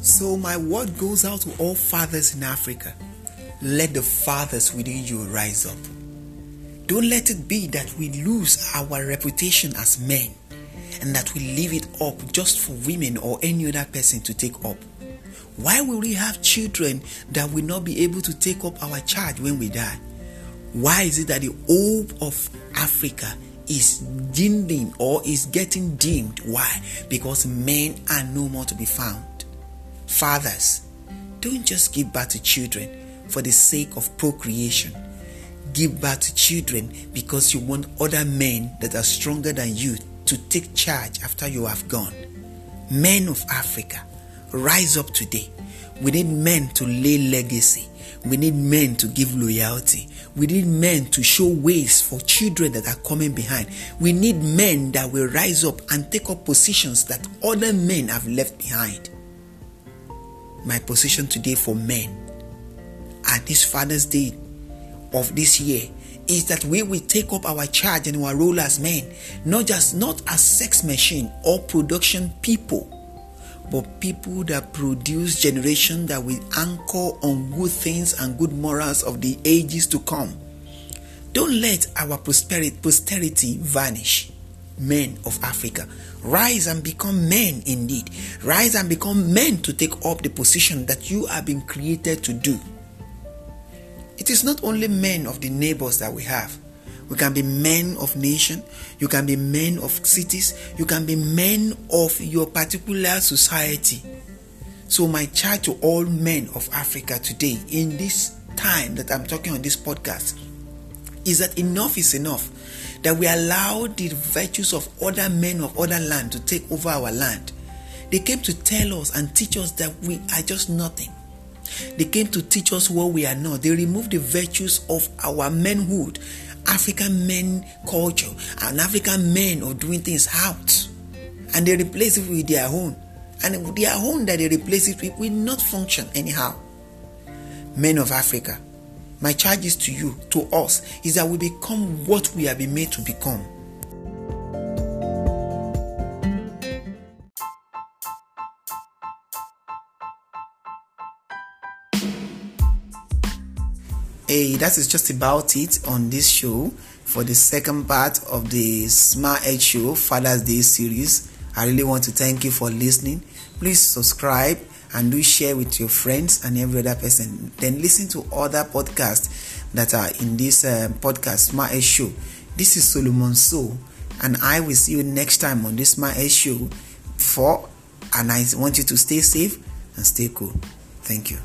So, my word goes out to all fathers in Africa. Let the fathers within you rise up. Don't let it be that we lose our reputation as men and that we leave it up just for women or any other person to take up. Why will we have children that will not be able to take up our charge when we die? Why is it that the hope of Africa is dimming or is getting dimmed? Why? Because men are no more to be found. Fathers, don't just give birth to children for the sake of procreation. Give birth to children because you want other men that are stronger than you to take charge after you have gone. Men of Africa, rise up today. We need men to lay legacy. We need men to give loyalty. We need men to show ways for children that are coming behind. We need men that will rise up and take up positions that other men have left behind my position today for men at this Father's Day of this year is that we will take up our charge and our role as men, not just not as sex machine or production people, but people that produce generation that will anchor on good things and good morals of the ages to come. Don't let our prosperity posterity vanish men of Africa. Rise and become men indeed. Rise and become men to take up the position that you have been created to do. It is not only men of the neighbors that we have. We can be men of nation, you can be men of cities, you can be men of your particular society. So my charge to all men of Africa today in this time that I'm talking on this podcast is that enough is enough that we allow the virtues of other men of other land to take over our land. They came to tell us and teach us that we are just nothing. They came to teach us what we are not. They removed the virtues of our manhood, African men culture, and African men of doing things out. And they replace it with their own. And their own that they replace it with will not function anyhow. Men of Africa, my charge is to you, to us, is that we become what we have been made to become. Hey, that is just about it on this show for the second part of the Smart Edge Show Father's Day series. I really want to thank you for listening. Please subscribe and do share with your friends and every other person. Then listen to other podcasts that are in this uh, podcast, Smart Edge Show. This is Solomon So, and I will see you next time on this Smart Edge Show. For and I want you to stay safe and stay cool. Thank you.